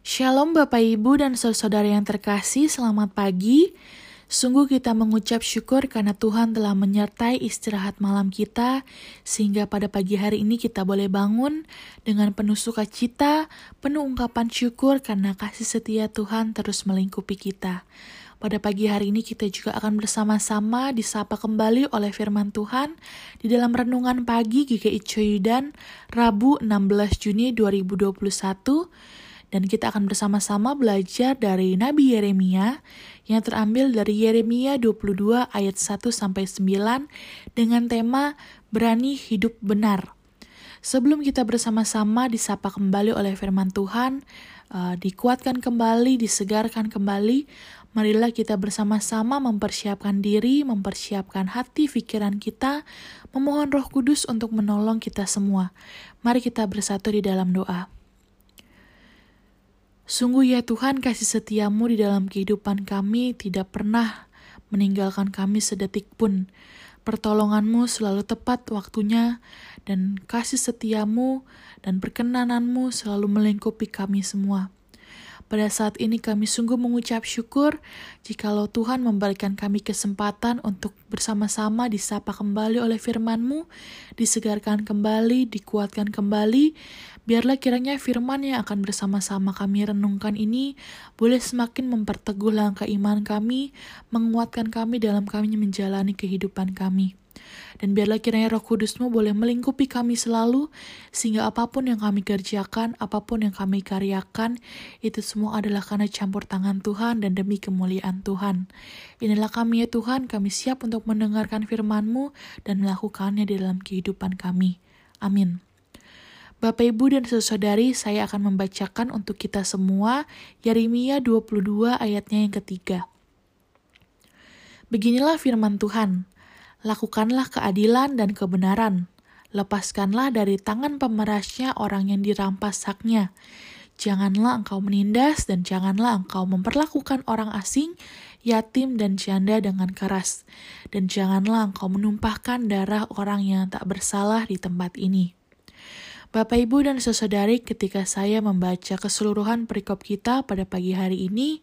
Shalom Bapak Ibu dan saudara yang terkasih, selamat pagi. Sungguh kita mengucap syukur karena Tuhan telah menyertai istirahat malam kita, sehingga pada pagi hari ini kita boleh bangun dengan penuh sukacita, penuh ungkapan syukur karena kasih setia Tuhan terus melingkupi kita. Pada pagi hari ini kita juga akan bersama-sama disapa kembali oleh firman Tuhan di dalam renungan pagi GKI Coyudan Rabu 16 Juni 2021 dan kita akan bersama-sama belajar dari Nabi Yeremia yang terambil dari Yeremia 22 ayat 1 sampai 9 dengan tema berani hidup benar. Sebelum kita bersama-sama disapa kembali oleh firman Tuhan, uh, dikuatkan kembali, disegarkan kembali, marilah kita bersama-sama mempersiapkan diri, mempersiapkan hati, pikiran kita, memohon Roh Kudus untuk menolong kita semua. Mari kita bersatu di dalam doa. Sungguh ya Tuhan kasih setiamu di dalam kehidupan kami tidak pernah meninggalkan kami sedetik pun. Pertolonganmu selalu tepat waktunya dan kasih setiamu dan perkenananmu selalu melingkupi kami semua. Pada saat ini kami sungguh mengucap syukur jikalau Tuhan memberikan kami kesempatan untuk bersama-sama disapa kembali oleh firman-Mu, disegarkan kembali, dikuatkan kembali. Biarlah kiranya firman yang akan bersama-sama kami renungkan ini boleh semakin memperteguh langkah iman kami, menguatkan kami dalam kami menjalani kehidupan kami. Dan biarlah kiranya roh kudusmu boleh melingkupi kami selalu, sehingga apa pun yang kami kerjakan, apa pun yang kami karyakan, itu semua adalah karena campur tangan Tuhan dan demi kemuliaan Tuhan. Inilah kami ya Tuhan, kami siap untuk mendengarkan firman-Mu dan melakukannya di dalam kehidupan kami. Amin. Bapak Ibu dan saudari, saya akan membacakan untuk kita semua Yeremia 22 ayatnya yang ketiga. Beginilah firman Tuhan, lakukanlah keadilan dan kebenaran. Lepaskanlah dari tangan pemerasnya orang yang dirampas haknya. Janganlah engkau menindas dan janganlah engkau memperlakukan orang asing, yatim dan janda dengan keras. Dan janganlah engkau menumpahkan darah orang yang tak bersalah di tempat ini. Bapak, Ibu, dan saudari, ketika saya membaca keseluruhan perikop kita pada pagi hari ini,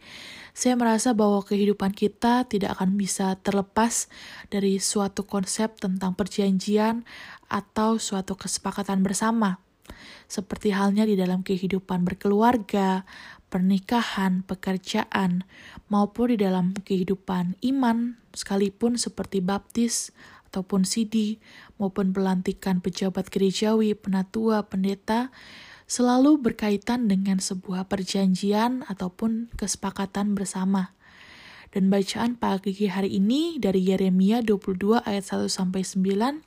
saya merasa bahwa kehidupan kita tidak akan bisa terlepas dari suatu konsep tentang perjanjian atau suatu kesepakatan bersama. Seperti halnya di dalam kehidupan berkeluarga, pernikahan, pekerjaan, maupun di dalam kehidupan iman, sekalipun seperti baptis, ataupun sidi maupun pelantikan pejabat gerejawi, penatua, pendeta selalu berkaitan dengan sebuah perjanjian ataupun kesepakatan bersama. Dan bacaan pagi hari ini dari Yeremia 22 ayat 1 sampai 9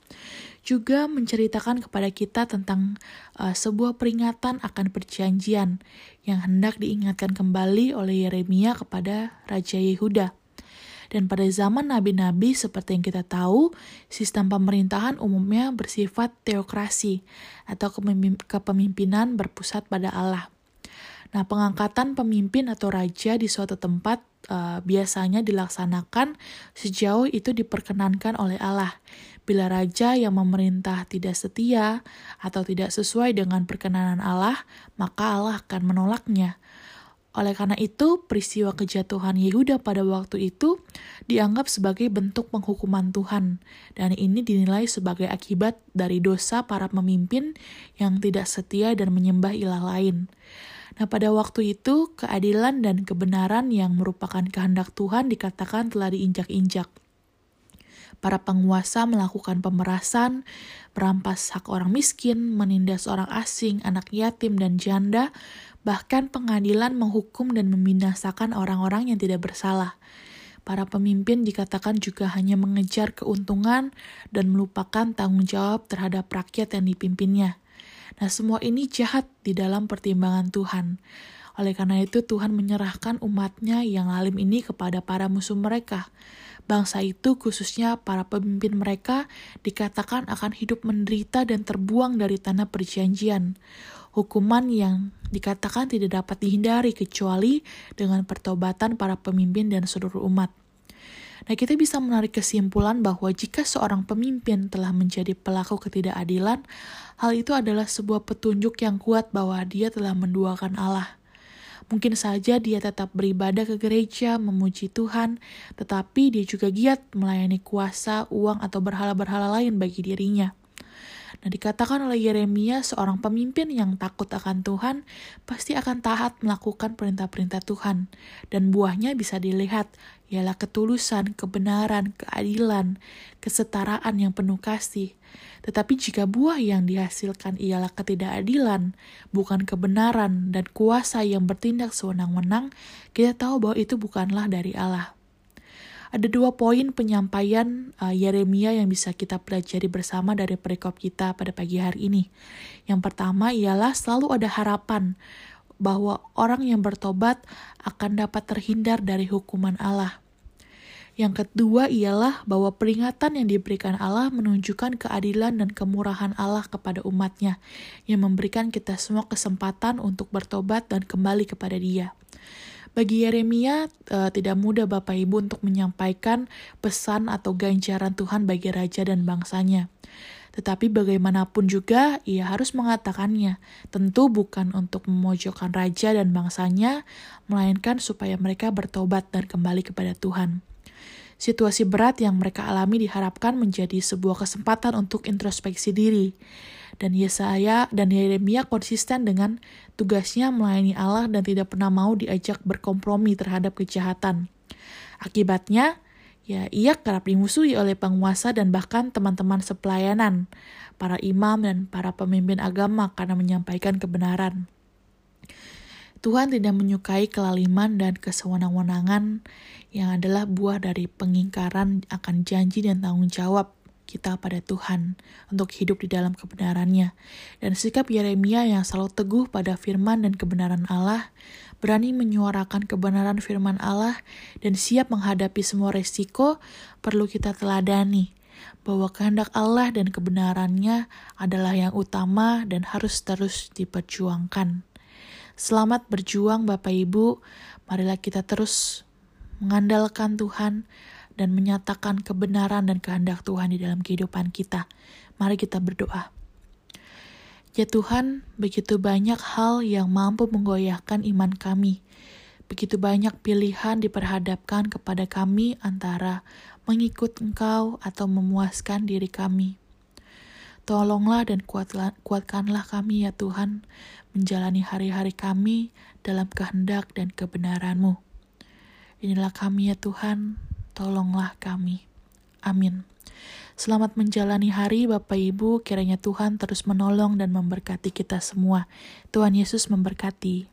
juga menceritakan kepada kita tentang uh, sebuah peringatan akan perjanjian yang hendak diingatkan kembali oleh Yeremia kepada Raja Yehuda. Dan pada zaman nabi-nabi seperti yang kita tahu, sistem pemerintahan umumnya bersifat teokrasi atau kepemimpinan berpusat pada Allah. Nah, pengangkatan pemimpin atau raja di suatu tempat uh, biasanya dilaksanakan sejauh itu diperkenankan oleh Allah. Bila raja yang memerintah tidak setia atau tidak sesuai dengan perkenanan Allah, maka Allah akan menolaknya. Oleh karena itu, peristiwa kejatuhan Yehuda pada waktu itu dianggap sebagai bentuk penghukuman Tuhan, dan ini dinilai sebagai akibat dari dosa para pemimpin yang tidak setia dan menyembah ilah lain. Nah, pada waktu itu, keadilan dan kebenaran yang merupakan kehendak Tuhan dikatakan telah diinjak-injak. Para penguasa melakukan pemerasan, merampas hak orang miskin, menindas orang asing, anak yatim, dan janda, Bahkan pengadilan menghukum dan membinasakan orang-orang yang tidak bersalah. Para pemimpin dikatakan juga hanya mengejar keuntungan dan melupakan tanggung jawab terhadap rakyat yang dipimpinnya. Nah, semua ini jahat di dalam pertimbangan Tuhan. Oleh karena itu, Tuhan menyerahkan umatnya yang lalim ini kepada para musuh mereka. Bangsa itu, khususnya para pemimpin mereka, dikatakan akan hidup menderita dan terbuang dari tanah perjanjian hukuman yang dikatakan tidak dapat dihindari kecuali dengan pertobatan para pemimpin dan seluruh umat. Nah, kita bisa menarik kesimpulan bahwa jika seorang pemimpin telah menjadi pelaku ketidakadilan, hal itu adalah sebuah petunjuk yang kuat bahwa dia telah menduakan Allah. Mungkin saja dia tetap beribadah ke gereja, memuji Tuhan, tetapi dia juga giat melayani kuasa, uang, atau berhala-berhala lain bagi dirinya. Nah, dikatakan oleh Yeremia, seorang pemimpin yang takut akan Tuhan pasti akan taat melakukan perintah-perintah Tuhan, dan buahnya bisa dilihat, ialah ketulusan, kebenaran, keadilan, kesetaraan yang penuh kasih. Tetapi jika buah yang dihasilkan ialah ketidakadilan, bukan kebenaran, dan kuasa yang bertindak sewenang-wenang, kita tahu bahwa itu bukanlah dari Allah. Ada dua poin penyampaian uh, Yeremia yang bisa kita pelajari bersama dari perikop kita pada pagi hari ini. Yang pertama ialah selalu ada harapan bahwa orang yang bertobat akan dapat terhindar dari hukuman Allah. Yang kedua ialah bahwa peringatan yang diberikan Allah menunjukkan keadilan dan kemurahan Allah kepada umatnya, yang memberikan kita semua kesempatan untuk bertobat dan kembali kepada dia. Bagi Yeremia uh, tidak mudah Bapak Ibu untuk menyampaikan pesan atau ganjaran Tuhan bagi raja dan bangsanya. Tetapi bagaimanapun juga ia harus mengatakannya, tentu bukan untuk memojokkan raja dan bangsanya, melainkan supaya mereka bertobat dan kembali kepada Tuhan. Situasi berat yang mereka alami diharapkan menjadi sebuah kesempatan untuk introspeksi diri dan Yesaya dan Yeremia konsisten dengan tugasnya melayani Allah dan tidak pernah mau diajak berkompromi terhadap kejahatan. Akibatnya, ya ia kerap dimusuhi oleh penguasa dan bahkan teman-teman sepelayanan, para imam dan para pemimpin agama karena menyampaikan kebenaran. Tuhan tidak menyukai kelaliman dan kesewenang-wenangan yang adalah buah dari pengingkaran akan janji dan tanggung jawab kita pada Tuhan untuk hidup di dalam kebenarannya. Dan sikap Yeremia yang selalu teguh pada firman dan kebenaran Allah, berani menyuarakan kebenaran firman Allah, dan siap menghadapi semua resiko, perlu kita teladani bahwa kehendak Allah dan kebenarannya adalah yang utama dan harus terus diperjuangkan. Selamat berjuang Bapak Ibu, marilah kita terus mengandalkan Tuhan, dan menyatakan kebenaran dan kehendak Tuhan di dalam kehidupan kita. Mari kita berdoa. Ya Tuhan, begitu banyak hal yang mampu menggoyahkan iman kami. Begitu banyak pilihan diperhadapkan kepada kami antara mengikut Engkau atau memuaskan diri kami. Tolonglah dan kuatkanlah kami ya Tuhan, menjalani hari-hari kami dalam kehendak dan kebenaran-Mu. Inilah kami ya Tuhan, tolonglah kami. Amin. Selamat menjalani hari Bapak Ibu, kiranya Tuhan terus menolong dan memberkati kita semua. Tuhan Yesus memberkati.